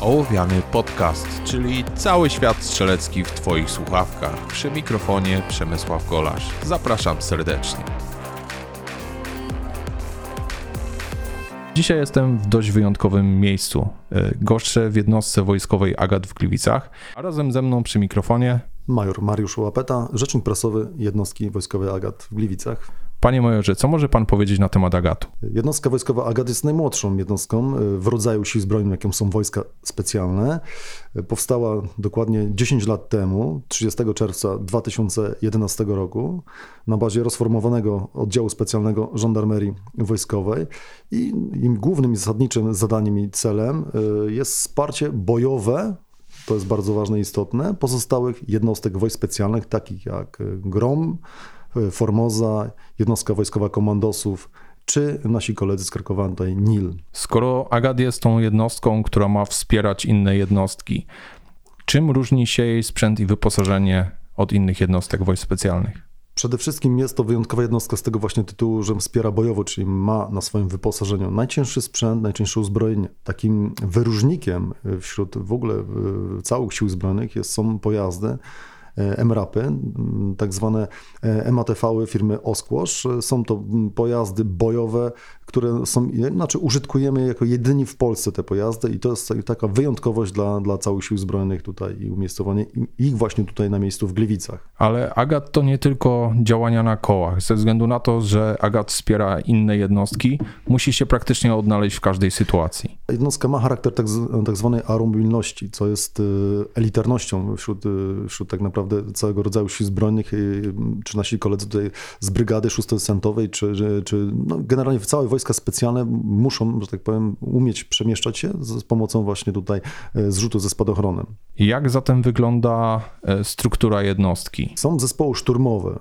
Ołowiany Podcast, czyli cały świat strzelecki w Twoich słuchawkach. Przy mikrofonie Przemysław Golasz. Zapraszam serdecznie. Dzisiaj jestem w dość wyjątkowym miejscu. E, goszczę w jednostce wojskowej Agat w Gliwicach, a razem ze mną przy mikrofonie Major Mariusz Łapeta, rzecznik prasowy jednostki wojskowej Agat w Gliwicach. Panie majorze, co może pan powiedzieć na temat Agatu? Jednostka wojskowa Agat jest najmłodszą jednostką w rodzaju sił zbrojnych, jaką są wojska specjalne. Powstała dokładnie 10 lat temu, 30 czerwca 2011 roku, na bazie rozformowanego oddziału specjalnego żandarmerii wojskowej. I im głównym i zasadniczym zadaniem i celem y, jest wsparcie bojowe to jest bardzo ważne i istotne, pozostałych jednostek wojsk specjalnych, takich jak GROM, Formoza, jednostka wojskowa komandosów, czy nasi koledzy z Krakowa, tutaj NIL. Skoro Agad jest tą jednostką, która ma wspierać inne jednostki, czym różni się jej sprzęt i wyposażenie od innych jednostek wojsk specjalnych? Przede wszystkim jest to wyjątkowa jednostka z tego właśnie tytułu, że wspiera bojowo, czyli ma na swoim wyposażeniu najcięższy sprzęt, najcięższe uzbrojenie. Takim wyróżnikiem wśród w ogóle całych sił zbrojnych jest, są pojazdy, MRAPy, tak zwane e, MATV firmy Oskłosz. Są to pojazdy bojowe, które są, znaczy użytkujemy jako jedyni w Polsce te pojazdy i to jest taka wyjątkowość dla, dla całych sił zbrojnych tutaj i umiejscowanie ich właśnie tutaj na miejscu w Gliwicach. Ale Agat to nie tylko działania na kołach. Ze względu na to, że Agat wspiera inne jednostki, musi się praktycznie odnaleźć w każdej sytuacji. Jednostka ma charakter tak, tak zwanej aeromobilności, co jest e, elitarnością wśród, wśród tak naprawdę całego rodzaju sił zbrojnych, czy nasi koledzy tutaj z brygady 6-centowej, czy, czy no generalnie w całe wojska specjalne muszą, że tak powiem, umieć przemieszczać się z pomocą właśnie tutaj e, zrzutu ze spadochronem. Jak zatem wygląda e, struktura jednostki? Są zespoły szturmowe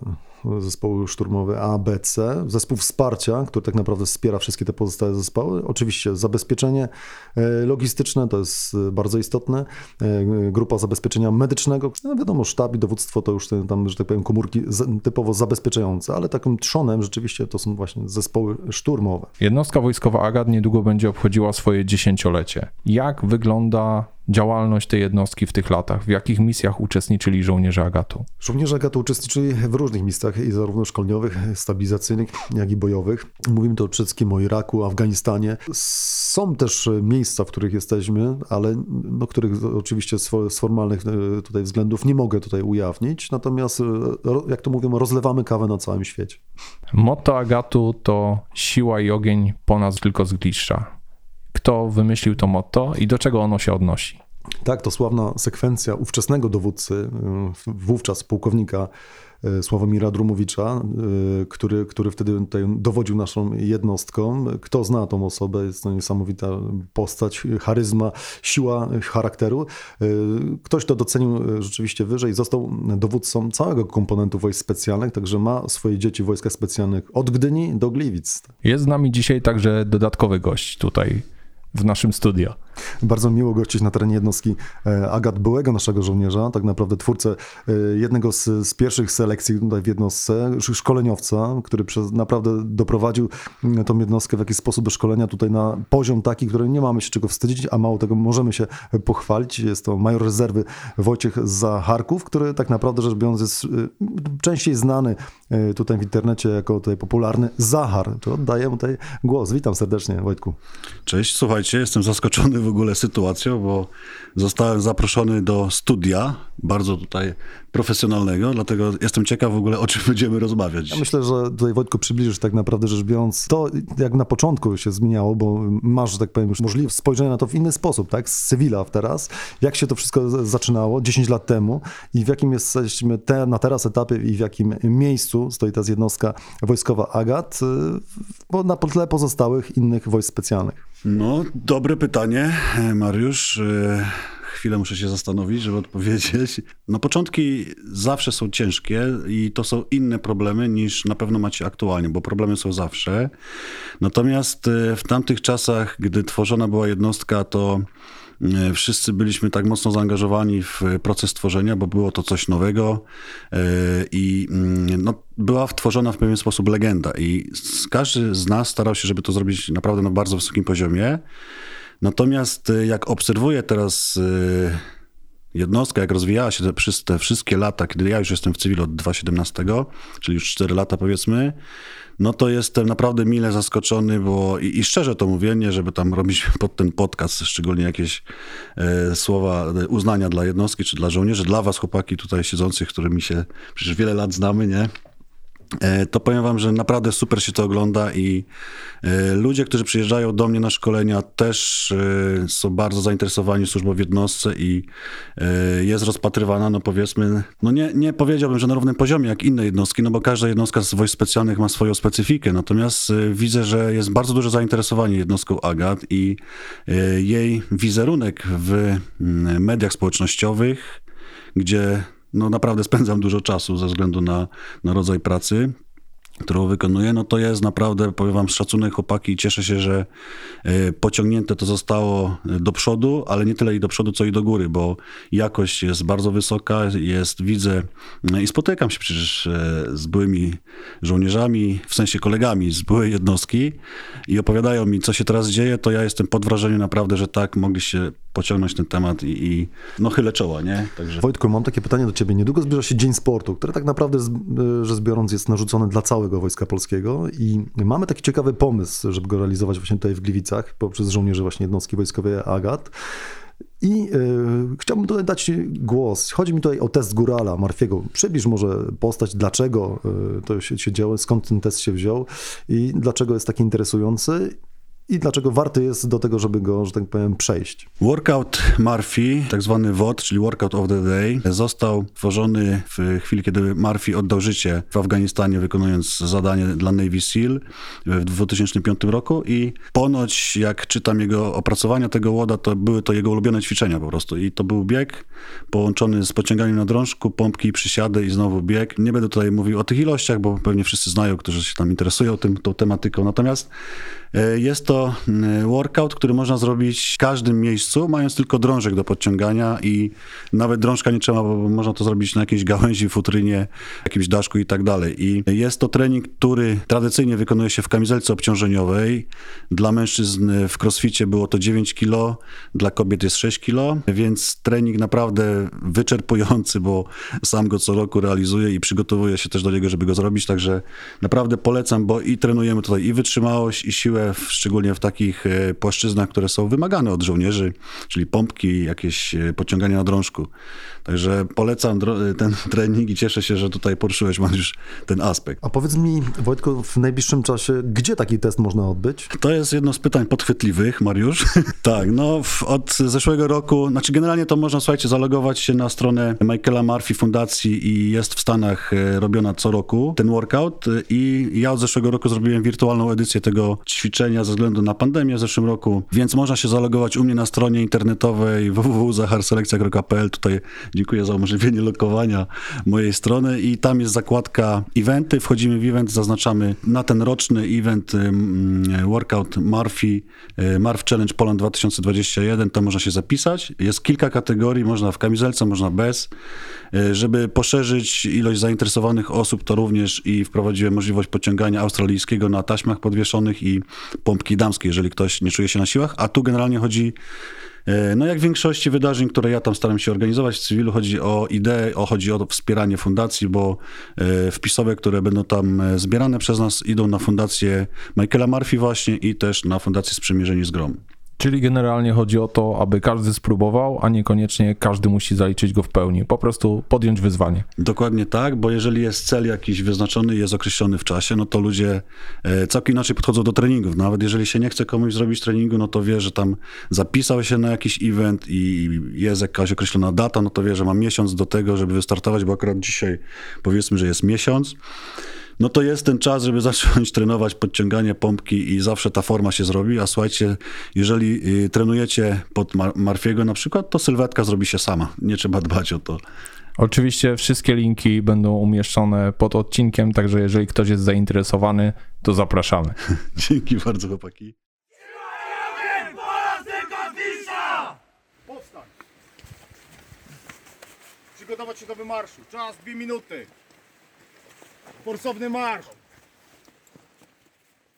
zespoły szturmowe A, B, C, zespół wsparcia, który tak naprawdę wspiera wszystkie te pozostałe zespoły. Oczywiście zabezpieczenie e, logistyczne to jest e, bardzo istotne. E, grupa zabezpieczenia medycznego, no wiadomo, sztab i dowództwo to już tam, że tak powiem, komórki typowo zabezpieczające, ale takim trzonem rzeczywiście to są właśnie zespoły szturmowe. Jednostka wojskowa AGAD niedługo będzie obchodziła swoje dziesięciolecie. Jak wygląda działalność tej jednostki w tych latach? W jakich misjach uczestniczyli żołnierze Agatu? Żołnierze Agatu uczestniczyli w różnych misjach, i zarówno szkoleniowych, stabilizacyjnych, jak i bojowych. Mówimy tu przede wszystkim o Iraku, Afganistanie. Są też miejsca, w których jesteśmy, ale no, których oczywiście z formalnych e, tutaj względów nie mogę tutaj ujawnić. Natomiast, e, jak to mówią, rozlewamy kawę na całym świecie. Motto Agatu to siła i ogień ponad tylko zgliszcza kto wymyślił to motto i do czego ono się odnosi. Tak, to sławna sekwencja ówczesnego dowódcy, y, wówczas pułkownika y, Sławomira Drumowicza, y, który, który wtedy dowodził naszą jednostką. Kto zna tą osobę, jest to niesamowita postać, charyzma, siła charakteru. Ktoś to docenił rzeczywiście wyżej, został dowódcą całego komponentu wojsk specjalnych, także ma swoje dzieci w wojskach specjalnych od Gdyni do Gliwic. Jest z nami dzisiaj także dodatkowy gość tutaj w naszym studio. Bardzo miło gościć na terenie jednostki e, Agat, byłego naszego żołnierza, tak naprawdę twórcę e, jednego z, z pierwszych selekcji tutaj w jednostce, szkoleniowca, który przez, naprawdę doprowadził tą jednostkę w jakiś sposób do szkolenia tutaj na poziom taki, który nie mamy się czego wstydzić, a mało tego możemy się pochwalić. Jest to major rezerwy Wojciech Zacharków, który tak naprawdę rzecz biorąc jest e, częściej znany tutaj w internecie jako tutaj popularny Zachar. To oddaję mu tutaj głos. Witam serdecznie Wojtku. Cześć, słuchajcie, jestem zaskoczony w ogóle sytuacją, bo zostałem zaproszony do studia, bardzo tutaj profesjonalnego, dlatego jestem ciekaw w ogóle, o czym będziemy rozmawiać. Ja myślę, że tutaj Wojtku przybliżysz tak naprawdę rzecz biorąc to, jak na początku się zmieniało, bo masz, że tak powiem, już możliwość spojrzenia na to w inny sposób, tak, z cywila teraz, jak się to wszystko zaczynało 10 lat temu i w jakim jesteśmy te, na teraz etapie i w jakim miejscu stoi ta jednostka wojskowa AGAT, bo na tle pozostałych innych wojsk specjalnych. No, dobre pytanie, Mariusz. Chwilę muszę się zastanowić, żeby odpowiedzieć. No, początki zawsze są ciężkie i to są inne problemy niż na pewno macie aktualnie, bo problemy są zawsze. Natomiast e, w tamtych czasach, gdy tworzona była jednostka, to E, wszyscy byliśmy tak mocno zaangażowani w proces tworzenia, bo było to coś nowego e, i mm, no, była wtworzona w pewien sposób legenda i każdy z nas starał się, żeby to zrobić naprawdę na bardzo wysokim poziomie. Natomiast y, jak obserwuję teraz y, jednostkę, jak rozwijała się te, te wszystkie lata, kiedy ja już jestem w cywilu od 2017, czyli już 4 lata powiedzmy, no to jestem naprawdę mile zaskoczony, bo i, i, szczerze to mówię, nie żeby tam robić pod ten podcast szczególnie jakieś e, słowa uznania dla jednostki czy dla żołnierzy, dla was chłopaki tutaj siedzących, którymi się przecież wiele lat znamy, nie? E, to powiem wam, że naprawdę super się to ogląda i e, ludzie, którzy przyjeżdżają do mnie na szkolenia też e, są bardzo zainteresowani służbą w jednostce i jest rozpatrywana, no powiedzmy, no nie, nie powiedziałbym, że na równym poziomie jak inne jednostki, no bo każda jednostka z wojsk specjalnych ma swoją specyfikę, natomiast widzę, że jest bardzo duże zainteresowanie jednostką AGAT i jej wizerunek w mediach społecznościowych, gdzie no naprawdę spędzam dużo czasu ze względu na, na rodzaj pracy którą wykonuję, no to jest naprawdę, powiem wam, szacunek chłopaki i cieszę się, że e, pociągnięte to zostało do przodu, ale nie tyle i do przodu, co i do góry, bo jakość jest bardzo wysoka, jest, widzę no i spotykam się przecież e, z byłymi żołnierzami, w sensie kolegami z byłej jednostki i opowiadają mi, co się teraz dzieje, to ja jestem pod wrażeniem naprawdę, że tak, mogliście pociągnąć ten temat i, i no chylę czoła, nie? Także... Wojtku, mam takie pytanie do ciebie. Niedługo zbliża się Dzień Sportu, który tak naprawdę, rzecz biorąc, jest narzucony dla całego Wojska Polskiego i mamy taki ciekawy pomysł, żeby go realizować właśnie tutaj w Gliwicach poprzez żołnierzy właśnie jednostki wojskowej AGAT. I y, chciałbym tutaj dać głos. Chodzi mi tutaj o test Górala, Marfiego. Przybliż może postać, dlaczego y, to się, się działo, skąd ten test się wziął i dlaczego jest taki interesujący i dlaczego warty jest do tego, żeby go, że tak powiem, przejść. Workout Murphy, tak zwany WOD, czyli Workout of the Day, został tworzony w chwili, kiedy Murphy oddał życie w Afganistanie, wykonując zadanie dla Navy SEAL w 2005 roku i ponoć, jak czytam jego opracowania tego WODa, to były to jego ulubione ćwiczenia po prostu i to był bieg połączony z pociąganiem na drążku, pompki, przysiady i znowu bieg. Nie będę tutaj mówił o tych ilościach, bo pewnie wszyscy znają, którzy się tam interesują tym, tą tematyką, natomiast E, jest to mm, workout, który można zrobić w każdym miejscu, mając tylko drążek do podciągania i nawet drążka nie trzeba, bo można to zrobić na jakiejś gałęzi, futrynie, jakimś daszku i tak dalej. I jest to trening, który tradycyjnie wykonuje się w kamizelce obciążeniowej. Dla mężczyzn w crossficie było to 9 kg, dla kobiet jest 6 kg, więc trening naprawdę wyczerpujący, bo sam go co roku realizuję i przygotowuję się też do niego, żeby go zrobić, także naprawdę polecam, bo i trenujemy tutaj i wytrzymałość, i siłę w, szczególnie w takich e, płaszczyznach, które są wymagane od żołnierzy, czyli pompki, jakieś e, podciąganie na drążku. Także polecam ten trening i cieszę się, że tutaj poruszyłeś już ten aspekt. A powiedz mi, Wojtko, w najbliższym czasie, gdzie taki test można odbyć? To jest jedno z pytań podchwytliwych, Mariusz. tak, no od zeszłego roku, znaczy generalnie to można, słuchajcie, zalogować się na stronę Michaela Murphy Fundacji i jest w Stanach e, robiona co roku ten workout i ja od zeszłego roku zrobiłem wirtualną edycję tego ćwiczenia ze względu na pandemię w zeszłym roku, więc można się zalogować u mnie na stronie internetowej www.zacharselekcja.pl. Tutaj Dziękuję za umożliwienie lokowania mojej strony i tam jest zakładka eventy. Wchodzimy w event, zaznaczamy na ten roczny event workout Murphy, y, Murph Challenge Poland 2021. Tam można się zapisać. Jest kilka kategorii, można w kamizelce, można bez. Y, żeby poszerzyć ilość zainteresowanych osób, to również i wprowadziłem możliwość pociągania australijskiego na taśmach podwieszonych i pompki jeżeli ktoś nie czuje się na siłach. A tu generalnie chodzi E, no jak w większości wydarzeń, które ja tam staram się organizować w cywilu, chodzi o ideę, o, chodzi o wspieranie fundacji, bo e, wpisowe, które będą tam e, zbierane przez nas, idą na fundację Michaela Murphy właśnie i też na fundację Sprzymierzeni z Grom. Czyli generalnie chodzi o to, aby każdy spróbował, a niekoniecznie każdy musi zaliczyć go w pełni. Po prostu podjąć wyzwanie. Dokładnie tak, bo jeżeli jest cel jakiś wyznaczony i jest określony w czasie, no to ludzie e, całkiem inaczej podchodzą do treningów. Nawet jeżeli się nie chce komuś zrobić treningu, no to wie, że tam zapisał się na jakiś event i jest jakaś określona data, no to wie, że ma miesiąc do tego, żeby wystartować, bo akurat dzisiaj powiedzmy, że jest miesiąc no to jest ten czas, żeby zacząć trenować podciąganie pompki i zawsze ta forma się zrobi, a słuchajcie, jeżeli y, trenujecie pod Mar Marfiego na przykład, to sylwetka zrobi się sama, nie trzeba dbać o to. Oczywiście wszystkie linki będą umieszczone pod odcinkiem, także jeżeli ktoś jest zainteresowany, to zapraszamy. Dzięki bardzo chłopaki. Przygotować się do wymarszu. Czas dwie minuty. Forsowny marsz!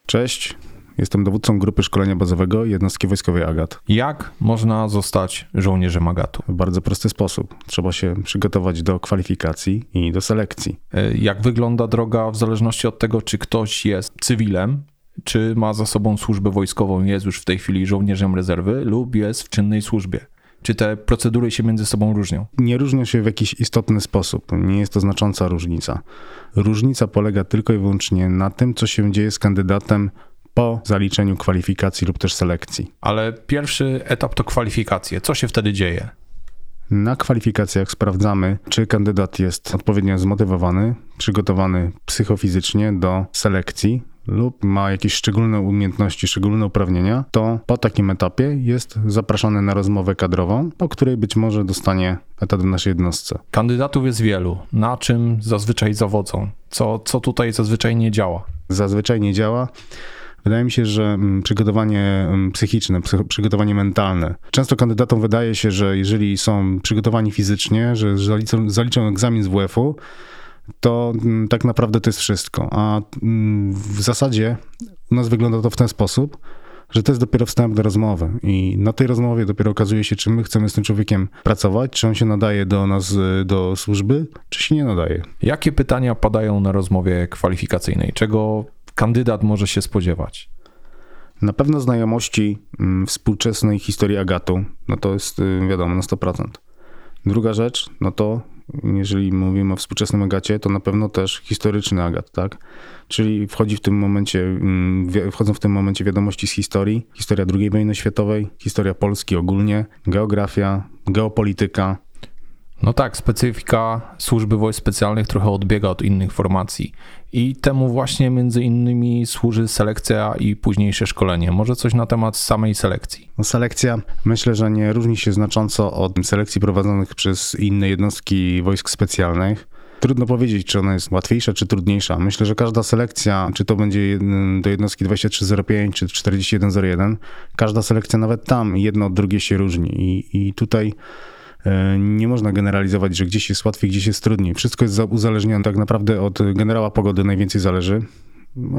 Cześć, Jestem dowódcą grupy szkolenia bazowego jednostki wojskowej AGAT. Jak można zostać żołnierzem Agatu? W bardzo prosty sposób. Trzeba się przygotować do kwalifikacji i do selekcji. E, Jak wygląda droga w zależności od tego, czy ktoś jest cywilem, czy ma za sobą służbę wojskową, jest już w tej chwili żołnierzem rezerwy lub jest w czynnej służbie? Czy te procedury się między sobą różnią? Nie różnią się w jakiś istotny sposób. Nie jest to znacząca różnica. Różnica polega tylko i wyłącznie na tym, co się dzieje z kandydatem po zaliczeniu kwalifikacji lub też selekcji. Ale pierwszy etap to kwalifikacje. Co się wtedy dzieje? Na kwalifikacjach sprawdzamy, czy kandydat jest odpowiednio zmotywowany, przygotowany psychofizycznie do selekcji lub ma jakieś szczególne umiejętności, szczególne uprawnienia, to po takim etapie jest zapraszany na rozmowę kadrową, po której być może dostanie etat w naszej jednostce. Kandydatów jest wielu. Na czym zazwyczaj zawodzą? Co, co tutaj zazwyczaj nie działa? Zazwyczaj nie działa. Wydaje mi się, że mm, przygotowanie mm, psychiczne, przygotowanie mentalne. Często kandydatom wydaje się, że jeżeli są przygotowani fizycznie, że zaliczą, zaliczą egzamin z WF-u, to mm, tak naprawdę to jest wszystko. A mm, w zasadzie u nas wygląda to w ten sposób, że to jest dopiero wstęp do rozmowy i na tej rozmowie dopiero okazuje się, czy my chcemy z tym człowiekiem pracować, czy on się nadaje do nas, y, do służby, czy się nie nadaje. Jakie pytania padają na rozmowie kwalifikacyjnej? Czego kandydat może się spodziewać? Na pewno znajomości mm, współczesnej historii Agatu, no to jest y, wiadomo na 100%. Druga rzecz, no to jeżeli mówimy o współczesnym Agacie, to na pewno też historyczny Agat, tak? Czyli wchodzi w tym momencie, mm, wchodzą w tym momencie wiadomości z historii, historia II wojny światowej, historia Polski ogólnie, geografia, geopolityka, No tak, specyfika służby wojsk specjalnych trochę odbiega od innych formacji i temu właśnie między innymi służy selekcja i późniejsze szkolenie. Może coś na temat samej selekcji. No, selekcja myślę, że nie różni się znacząco od selekcji prowadzonych przez inne jednostki wojsk specjalnych. Trudno powiedzieć, czy ona jest łatwiejsza, czy trudniejsza. Myślę, że każda selekcja, czy to będzie do jednostki 2305, czy 4101, każda selekcja nawet tam jedno od drugiej się różni. I, i tutaj nie można generalizować, że gdzieś jest łatwiej, gdzieś jest trudniej. Wszystko jest za- uzależnione tak naprawdę od generała pogody, najwięcej zależy.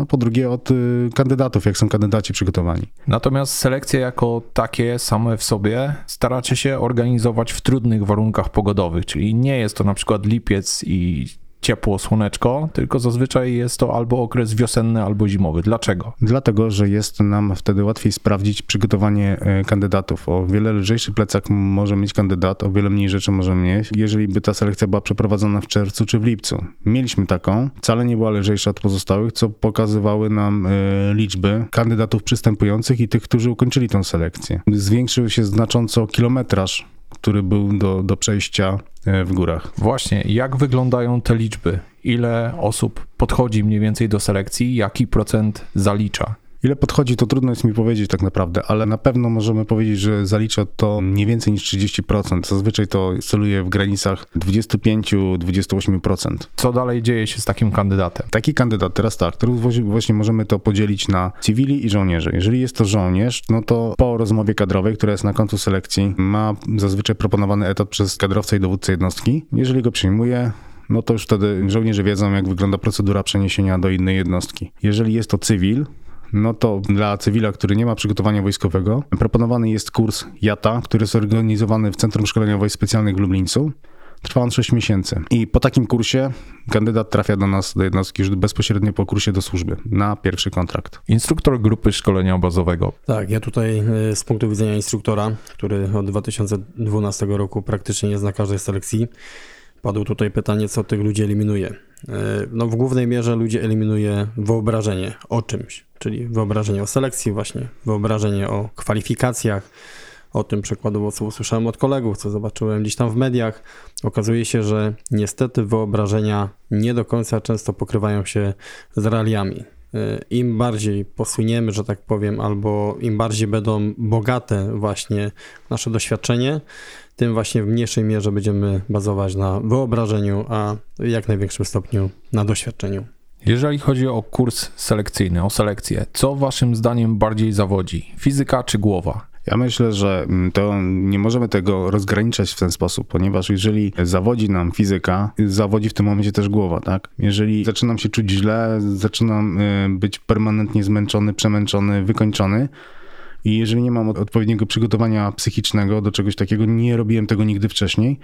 A po drugie od y, kandydatów, jak są kandydaci przygotowani. Natomiast selekcje jako takie same w sobie staracie się organizować w trudnych warunkach pogodowych, czyli nie jest to na przykład lipiec i ciepło, słoneczko, tylko zazwyczaj jest to albo okres wiosenny, albo zimowy. Dlaczego? Dlatego, że jest nam wtedy łatwiej sprawdzić przygotowanie e, kandydatów. O wiele lżejszy plecak może mieć kandydat, o wiele mniej rzeczy może mieć, jeżeli by ta selekcja była przeprowadzona w czerwcu czy w lipcu. Mieliśmy taką, wcale nie była lżejsza od pozostałych, co pokazywały nam e, liczby kandydatów przystępujących i tych, którzy ukończyli tą selekcję. Zwiększył się znacząco kilometraż, który był do, do przejścia e, w górach. Właśnie, jak wyglądają te liczby? Ile osób podchodzi mniej więcej do selekcji? Jaki procent zalicza? Ile podchodzi, to trudno jest mi powiedzieć tak naprawdę, ale na pewno możemy powiedzieć, że zalicza to nie więcej niż 30%. Zazwyczaj to celuje w granicach 25-28%. Co dalej dzieje się z takim kandydatem? Taki kandydat, teraz tak, teraz właśnie- właśnie możemy to podzielić na cywili i żołnierzy. Jeżeli jest to żołnierz, no to po rozmowie kadrowej, która jest na końcu selekcji, ma zazwyczaj proponowany etat przez kadrowca i dowódcę jednostki. Jeżeli go przyjmuje, no to już wtedy żołnierze wiedzą, jak wygląda procedura przeniesienia do innej jednostki. Jeżeli jest to cywil, no to dla cywila, który nie ma przygotowania wojskowego, proponowany jest kurs JATA, który jest organizowany w Centrum Szkolenia Wojsk Specjalnych w Lublińcu. Trwa on 6 miesięcy. I po takim kursie kandydat trafia do nas, do jednostki już bezpośrednio po kursie do służby na pierwszy kontrakt. Instruktor grupy szkolenia bazowego. Tak, ja tutaj e, z punktu widzenia instruktora, który od 2012 roku praktycznie nie zna każdej selekcji, padło tutaj pytanie, co tych ludzi eliminuje. E, No w głównej mierze ludzie eliminuje wyobrażenie o czymś, czyli wyobrażenie o selekcji właśnie, wyobrażenie o kwalifikacjach, o tym przykładowo, co usłyszałem od kolegów, co zobaczyłem gdzieś tam w mediach. Okazuje się, że niestety wyobrażenia nie do końca często pokrywają się z realiami. Y, Im bardziej posuniemy, że tak powiem, albo im bardziej będą bogate właśnie nasze doświadczenie, tym właśnie w mniejszej mierze będziemy bazować na wyobrażeniu, a w jak największym stopniu na doświadczeniu. Jeżeli chodzi o kurs selekcyjny, o selekcję, co waszym zdaniem bardziej zawodzi? Fizyka czy głowa? Ja myślę, że mm, to nie możemy tego rozgraniczać w ten sposób, ponieważ jeżeli zawodzi nam fizyka, zawodzi w tym momencie też głowa, tak? Jeżeli zaczynam się czuć źle, zaczynam y, być permanentnie zmęczony, przemęczony, wykończony, i jeżeli nie mam odpowiedniego przygotowania psychicznego do czegoś takiego, nie robiłem tego nigdy wcześniej,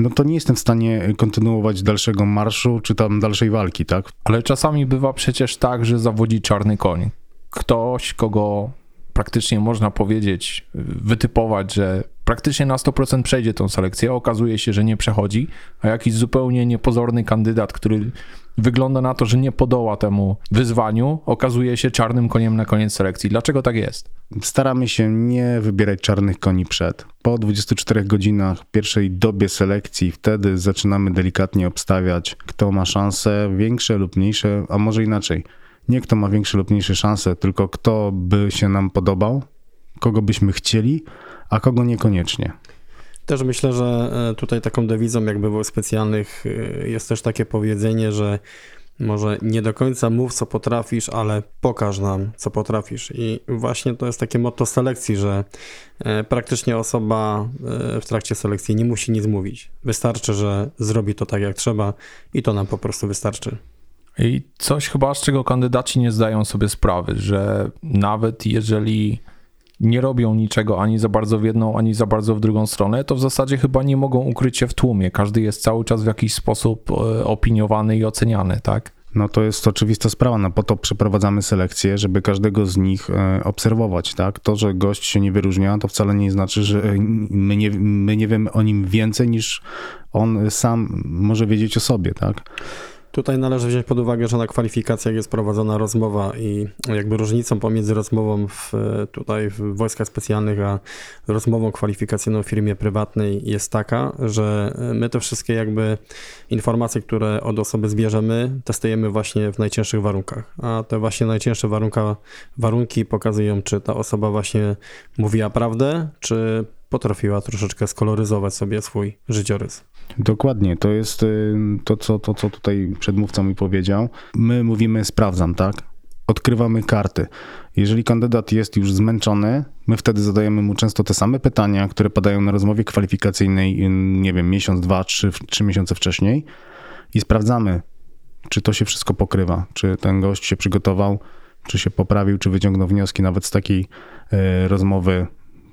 no to nie jestem w stanie kontynuować dalszego marszu czy tam dalszej walki, tak? Ale czasami bywa przecież tak, że zawodzi czarny koń. Ktoś, kogo praktycznie można powiedzieć, wytypować, że praktycznie na 100% przejdzie tą selekcję, okazuje się, że nie przechodzi, a jakiś zupełnie niepozorny kandydat, który wygląda na to, że nie podoła temu wyzwaniu, okazuje się czarnym koniem na koniec selekcji. Dlaczego tak jest? Staramy się nie wybierać czarnych koni przed. Po 24 godzinach, pierwszej dobie selekcji, wtedy zaczynamy delikatnie obstawiać, kto ma szanse większe lub mniejsze, a może inaczej. Nie kto ma większe lub mniejsze szanse, tylko kto by się nam podobał, kogo byśmy chcieli, a kogo niekoniecznie. Też myślę, że e, tutaj taką dewizą jakby w specjalnych e, jest też takie powiedzenie, że może nie do końca mów, co potrafisz, ale pokaż nam, co potrafisz. I właśnie to jest takie motto selekcji, że e, praktycznie osoba w trakcie selekcji nie musi nic mówić. Wystarczy, że zrobi to tak, jak trzeba i to nam po prostu wystarczy. I coś chyba, z czego kandydaci nie zdają sobie sprawy, że nawet jeżeli nie robią niczego ani za bardzo w jedną, ani za bardzo w drugą stronę, to w zasadzie chyba nie mogą ukryć się w tłumie. Każdy jest cały czas w jakiś sposób e, opiniowany i oceniany, tak? No to jest oczywista sprawa, no po to przeprowadzamy selekcję, żeby każdego z nich e, obserwować, tak? To, że gość się nie wyróżnia, to wcale nie znaczy, że my nie, my nie wiemy o nim więcej niż on sam może wiedzieć o sobie, tak? Tutaj należy wziąć pod uwagę, że na kwalifikacjach jest prowadzona rozmowa i jakby różnicą pomiędzy rozmową w, tutaj w wojskach specjalnych, a rozmową kwalifikacyjną w firmie prywatnej jest taka, że my te wszystkie jakby informacje, które od osoby zbierzemy, testujemy właśnie w najcięższych warunkach. A te właśnie najcięższe warunka, warunki pokazują, czy ta osoba właśnie mówiła prawdę, czy potrafiła troszeczkę skoloryzować sobie swój życiorys. Dokładnie, to jest y, to co, to, co tutaj przedmówca mi powiedział. My mówimy sprawdzam, tak? Odkrywamy karty. Jeżeli kandydat jest już zmęczony, my wtedy zadajemy mu często te same pytania, które padają na rozmowie kwalifikacyjnej, y, nie wiem, miesiąc, dwa, trzy, trzy miesiące wcześniej i sprawdzamy, czy to się wszystko pokrywa, czy ten gość się przygotował, czy się poprawił, czy wyciągnął wnioski nawet z takiej y, rozmowy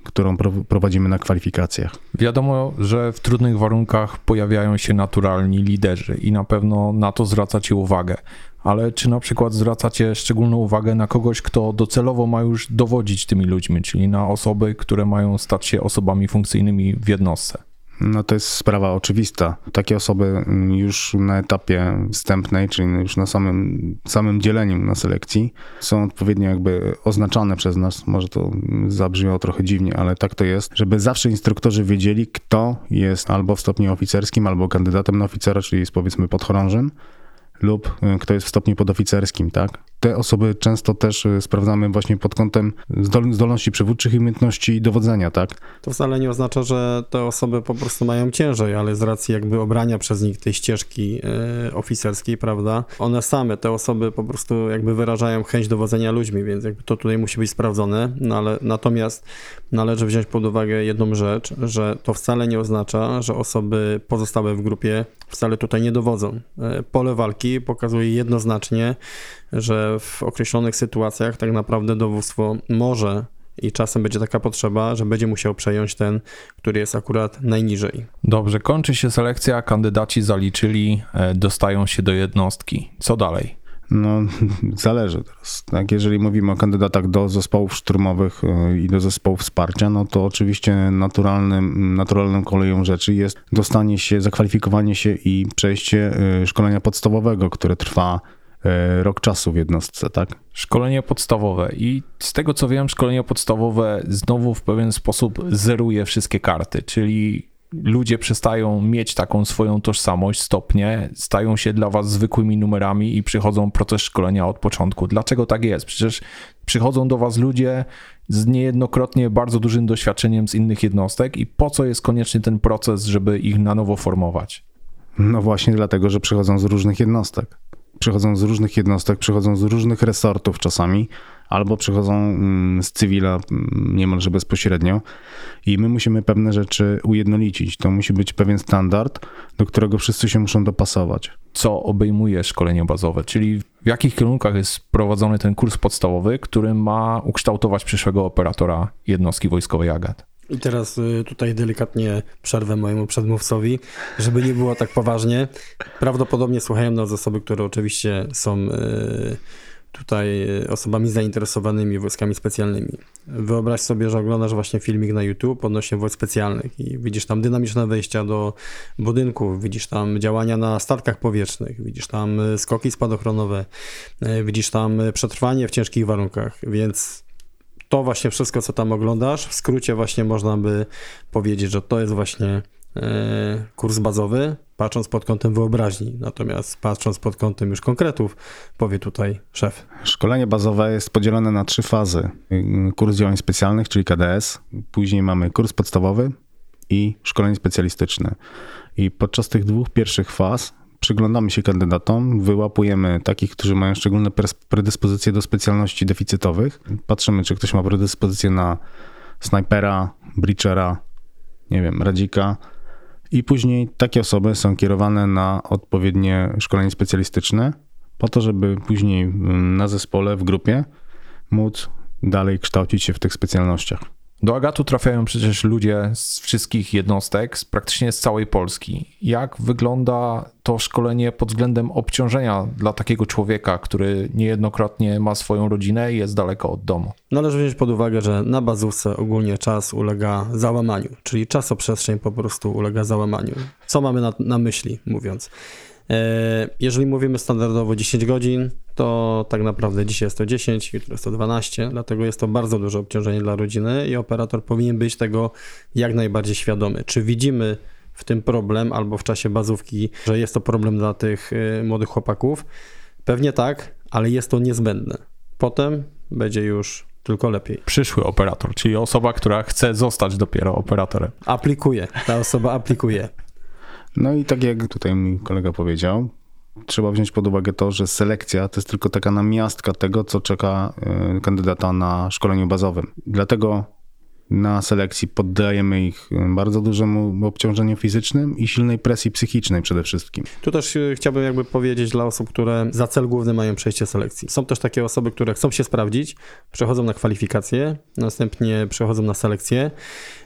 którą prowadzimy na kwalifikacjach. Wiadomo, że w trudnych warunkach pojawiają się naturalni liderzy i na pewno na to zwracacie uwagę. Ale czy na przykład zwracacie szczególną uwagę na kogoś, kto docelowo ma już dowodzić tymi ludźmi, czyli na osoby, które mają stać się osobami funkcyjnymi w jednostce? No to jest sprawa oczywista. Takie osoby mm, już na etapie wstępnej, czyli już na samym, samym dzieleniu na selekcji, są odpowiednio jakby oznaczane przez nas. Może to zabrzmiało trochę dziwnie, ale tak to jest, żeby zawsze instruktorzy wiedzieli, kto jest albo w stopniu oficerskim, albo kandydatem na oficera, czyli jest powiedzmy podchorążym, lub y, kto jest w stopniu podoficerskim, tak? Te osoby często też y, sprawdzamy właśnie pod kątem zdolności przywódczych i umiejętności dowodzenia, tak? To wcale nie oznacza, że te osoby po prostu mają ciężej, ale z racji jakby obrania przez nich tej ścieżki y, oficerskiej, prawda? One same, te osoby po prostu jakby wyrażają chęć dowodzenia ludźmi, więc jakby to tutaj musi być sprawdzone, no ale natomiast należy wziąć pod uwagę jedną rzecz, że to wcale nie oznacza, że osoby pozostałe w grupie wcale tutaj nie dowodzą. Pole walki pokazuje jednoznacznie, że w określonych sytuacjach tak naprawdę dowództwo może i czasem będzie taka potrzeba, że będzie musiał przejąć ten, który jest akurat najniżej. Dobrze, kończy się selekcja, kandydaci zaliczyli, e, dostają się do jednostki. Co dalej? No, zależy teraz. Tak, jeżeli mówimy o kandydatach do zespołów szturmowych e, i do zespołów wsparcia, no to oczywiście naturalnym, naturalną koleją rzeczy jest dostanie się, zakwalifikowanie się i przejście e, szkolenia podstawowego, które trwa rok czasu w jednostce, tak? Szkolenie podstawowe i z tego co wiem, szkolenie podstawowe znowu w pewien sposób zeruje wszystkie karty, czyli ludzie przestają mieć taką swoją tożsamość, stopnie, stają się dla was zwykłymi numerami i przychodzą proces szkolenia od początku. Dlaczego tak jest? Przecież przychodzą do was ludzie z niejednokrotnie bardzo dużym doświadczeniem z innych jednostek i po co jest konieczny ten proces, żeby ich na nowo formować? No właśnie dlatego, że przychodzą z różnych jednostek. Przychodzą z różnych jednostek, przychodzą z różnych resortów czasami, albo przychodzą mm, z cywila mm, niemalże bezpośrednio i my musimy pewne rzeczy ujednolicić. To musi być pewien standard, do którego wszyscy się muszą dopasować. Co obejmuje szkolenie bazowe, czyli w jakich kierunkach jest prowadzony ten kurs podstawowy, który ma ukształtować przyszłego operatora jednostki wojskowej AGAT? I teraz y, tutaj delikatnie przerwę mojemu przedmówcowi, żeby nie było tak poważnie. Prawdopodobnie słuchają nas osoby, które oczywiście są y, tutaj y, osobami zainteresowanymi wojskami specjalnymi. Wyobraź sobie, że oglądasz właśnie filmik na YouTube odnośnie wojsk specjalnych i widzisz tam dynamiczne wejścia do budynków, widzisz tam działania na statkach powietrznych, widzisz tam skoki spadochronowe, widzisz tam przetrwanie w ciężkich warunkach, więc to właśnie wszystko, co tam oglądasz, w skrócie właśnie można by powiedzieć, że to jest właśnie e, kurs bazowy, patrząc pod kątem wyobraźni. Natomiast patrząc pod kątem już konkretów, powie tutaj szef. Szkolenie bazowe jest podzielone na trzy fazy. Kurs działań specjalnych, czyli KDS, później mamy kurs podstawowy i szkolenie specjalistyczne. I podczas tych dwóch pierwszych faz przyglądamy się kandydatom, wyłapujemy takich, którzy mają szczególne predyspozycje do specjalności deficytowych. Patrzymy, czy ktoś ma predyspozycję na snajpera, breachera, nie wiem, radzika. I później takie osoby są kierowane na odpowiednie szkolenie specjalistyczne, po to, żeby później mm, na zespole, w grupie móc dalej kształcić się w tych specjalnościach. Do Agatu trafiają przecież ludzie z wszystkich jednostek, z praktycznie z całej Polski. Jak wygląda to szkolenie pod względem obciążenia dla takiego człowieka, który niejednokrotnie ma swoją rodzinę i jest daleko od domu? Należy wziąć pod uwagę, że na bazówce ogólnie czas ulega załamaniu, czyli czasoprzestrzeń po prostu ulega załamaniu. Co mamy na, na myśli, mówiąc? E, jeżeli mówimy standardowo 10 godzin, to tak naprawdę dzisiaj jest to 10, jutro jest to 12, dlatego jest to bardzo duże obciążenie dla rodziny i operator powinien być tego jak najbardziej świadomy. Czy widzimy w tym problem albo w czasie bazówki, że jest to problem dla tych e, młodych chłopaków? Pewnie tak, ale jest to niezbędne. Potem będzie już tylko lepiej. Przyszły operator, czyli osoba, która chce zostać dopiero operatorem. Aplikuje, ta osoba aplikuje. No i tak jak tutaj mój kolega powiedział, trzeba wziąć pod uwagę to, że selekcja to jest tylko taka namiastka tego, co czeka e, kandydata na szkoleniu bazowym. Dlatego na selekcji poddajemy ich bardzo dużemu obciążeniu fizycznym i silnej presji psychicznej przede wszystkim. Tu też e, chciałbym jakby powiedzieć dla osób, które za cel główny mają przejście selekcji. Są też takie osoby, które chcą się sprawdzić, przechodzą na kwalifikacje, następnie przechodzą na selekcję.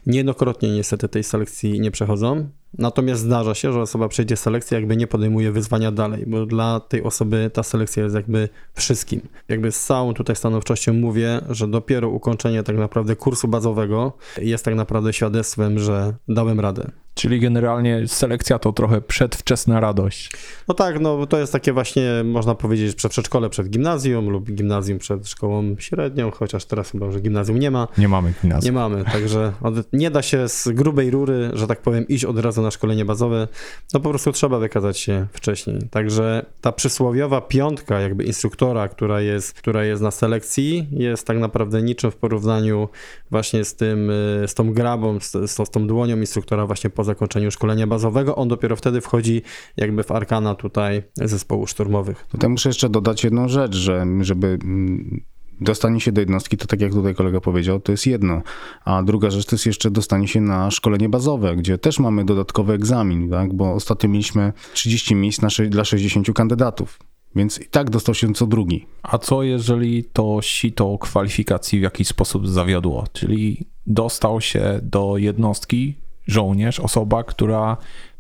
Niejednokrotnie niestety tej selekcji nie przechodzą. Natomiast zdarza się, że osoba przejdzie selekcję, jakby nie podejmuje wyzwania dalej, bo dla tej osoby ta selekcja jest jakby wszystkim. Jakby z całą tutaj stanowczością mówię, że dopiero ukończenie tak naprawdę kursu bazowego jest tak naprawdę świadectwem, że dałem radę. Czyli generalnie selekcja to trochę przedwczesna radość. No tak, no to jest takie właśnie, można powiedzieć, przed przedszkole przed gimnazjum lub gimnazjum przed szkołą średnią, chociaż teraz chyba, że gimnazjum nie ma. Nie mamy gimnazjum. Nie mamy, także od, nie da się z grubej rury, że tak powiem, iść od razu na szkolenie bazowe. No po prostu trzeba wykazać się wcześniej. Także ta przysłowiowa piątka jakby instruktora, która jest, która jest na selekcji, jest tak naprawdę niczym w porównaniu właśnie z tym, y, z tą grabą, z, z, z tą dłonią instruktora właśnie po zakończeniu szkolenia bazowego. On dopiero wtedy wchodzi jakby w arkana tutaj zespołu szturmowych. Tutaj muszę jeszcze dodać jedną rzecz, że żeby mm, dostanie się do jednostki, to tak jak tutaj kolega powiedział, to jest jedno. A druga rzecz to jest jeszcze dostanie się na szkolenie bazowe, gdzie też mamy dodatkowy egzamin, tak? bo ostatnio mieliśmy 30 miejsc na, dla 60 kandydatów. Więc i tak dostał się co drugi. A co jeżeli to sito kwalifikacji w jakiś sposób zawiodło? Czyli dostał się do jednostki, żołnierz, osoba, która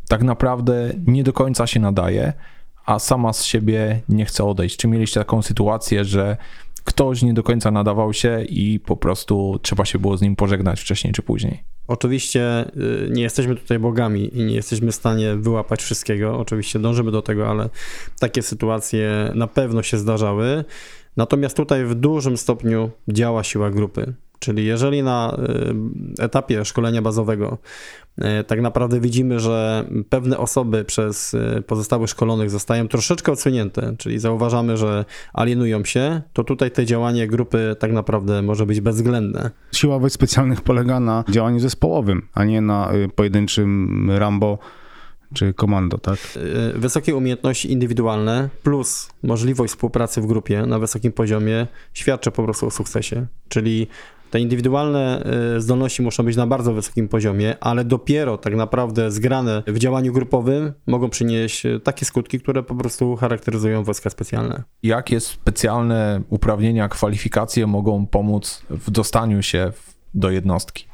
tak naprawdę nie do końca się nadaje, a sama z siebie nie chce odejść. Czy mieliście taką sytuację, że ktoś nie do końca nadawał się i po prostu trzeba się było z nim pożegnać wcześniej czy później? Oczywiście y, nie jesteśmy tutaj bogami i nie jesteśmy w stanie wyłapać wszystkiego. Oczywiście dążymy do tego, ale takie sytuacje na pewno się zdarzały. Natomiast tutaj w dużym stopniu działa siła grupy. Czyli jeżeli na y, etapie szkolenia bazowego y, tak naprawdę widzimy, że pewne osoby przez y, pozostałych szkolonych zostają troszeczkę odsunięte, czyli zauważamy, że alienują się, to tutaj te działanie grupy tak naprawdę może być bezwzględne. Siła wojsk specjalnych polega na działaniu zespołowym, a nie na pojedynczym Rambo czy komando, tak? Wysokie umiejętności indywidualne plus możliwość współpracy w grupie na wysokim poziomie świadczy po prostu o sukcesie. Czyli te indywidualne y, zdolności muszą być na bardzo wysokim poziomie, ale dopiero tak naprawdę zgrane w działaniu grupowym mogą przynieść y, takie skutki, które po prostu charakteryzują wojska specjalne. Jakie specjalne uprawnienia, kwalifikacje mogą pomóc w dostaniu się do jednostki?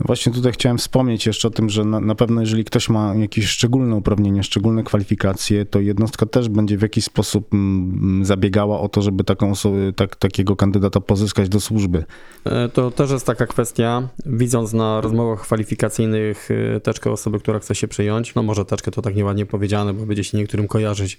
Właśnie tutaj chciałem wspomnieć jeszcze o tym, że na, na pewno jeżeli ktoś ma jakieś szczególne uprawnienia, szczególne kwalifikacje, to jednostka też będzie w jakiś sposób mm, zabiegała o to, żeby taką osobę, tak, takiego kandydata pozyskać do służby. E, To też jest taka kwestia, widząc na rozmowach kwalifikacyjnych y, teczkę osoby, która chce się przyjąć, no może teczkę to tak nieładnie powiedziane, bo będzie się niektórym kojarzyć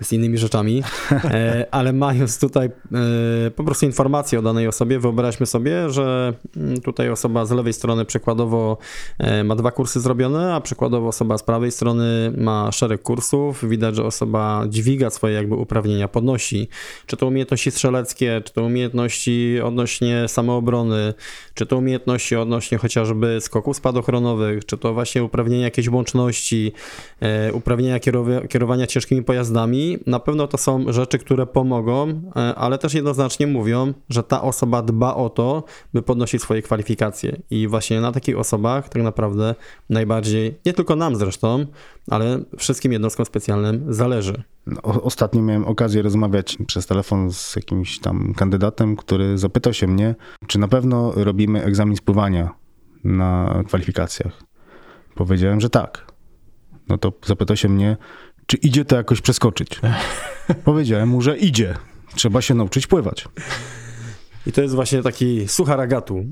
z innymi rzeczami, e, ale mając tutaj e, po prostu informacje o danej osobie, wyobraźmy sobie, że mm, tutaj osoba z lewej strony przykładowo e, ma dwa kursy zrobione, a przykładowo osoba z prawej strony ma szereg kursów, widać, że osoba dźwiga swoje jakby uprawnienia, podnosi, czy to umiejętności strzeleckie, czy to umiejętności odnośnie samoobrony, czy to umiejętności odnośnie chociażby skoków spadochronowych, czy to właśnie uprawnienia jakiejś łączności, e, uprawnienia kierowa- kierowania ciężkimi pojazdami. Na pewno to są rzeczy, które pomogą, e, ale też jednoznacznie mówią, że ta osoba dba o to, by podnosić swoje kwalifikacje. I właśnie na takich osobach tak naprawdę najbardziej, nie tylko nam zresztą, ale wszystkim jednostkom specjalnym zależy. O, ostatnio miałem okazję rozmawiać przez telefon z jakimś tam kandydatem, który zapytał się mnie, czy na pewno robimy egzamin spływania na kwalifikacjach. Powiedziałem, że tak. No to zapytał się mnie, czy idzie to jakoś przeskoczyć. Powiedziałem mu, że idzie. Trzeba się nauczyć pływać. I to jest właśnie taki suchar agatu.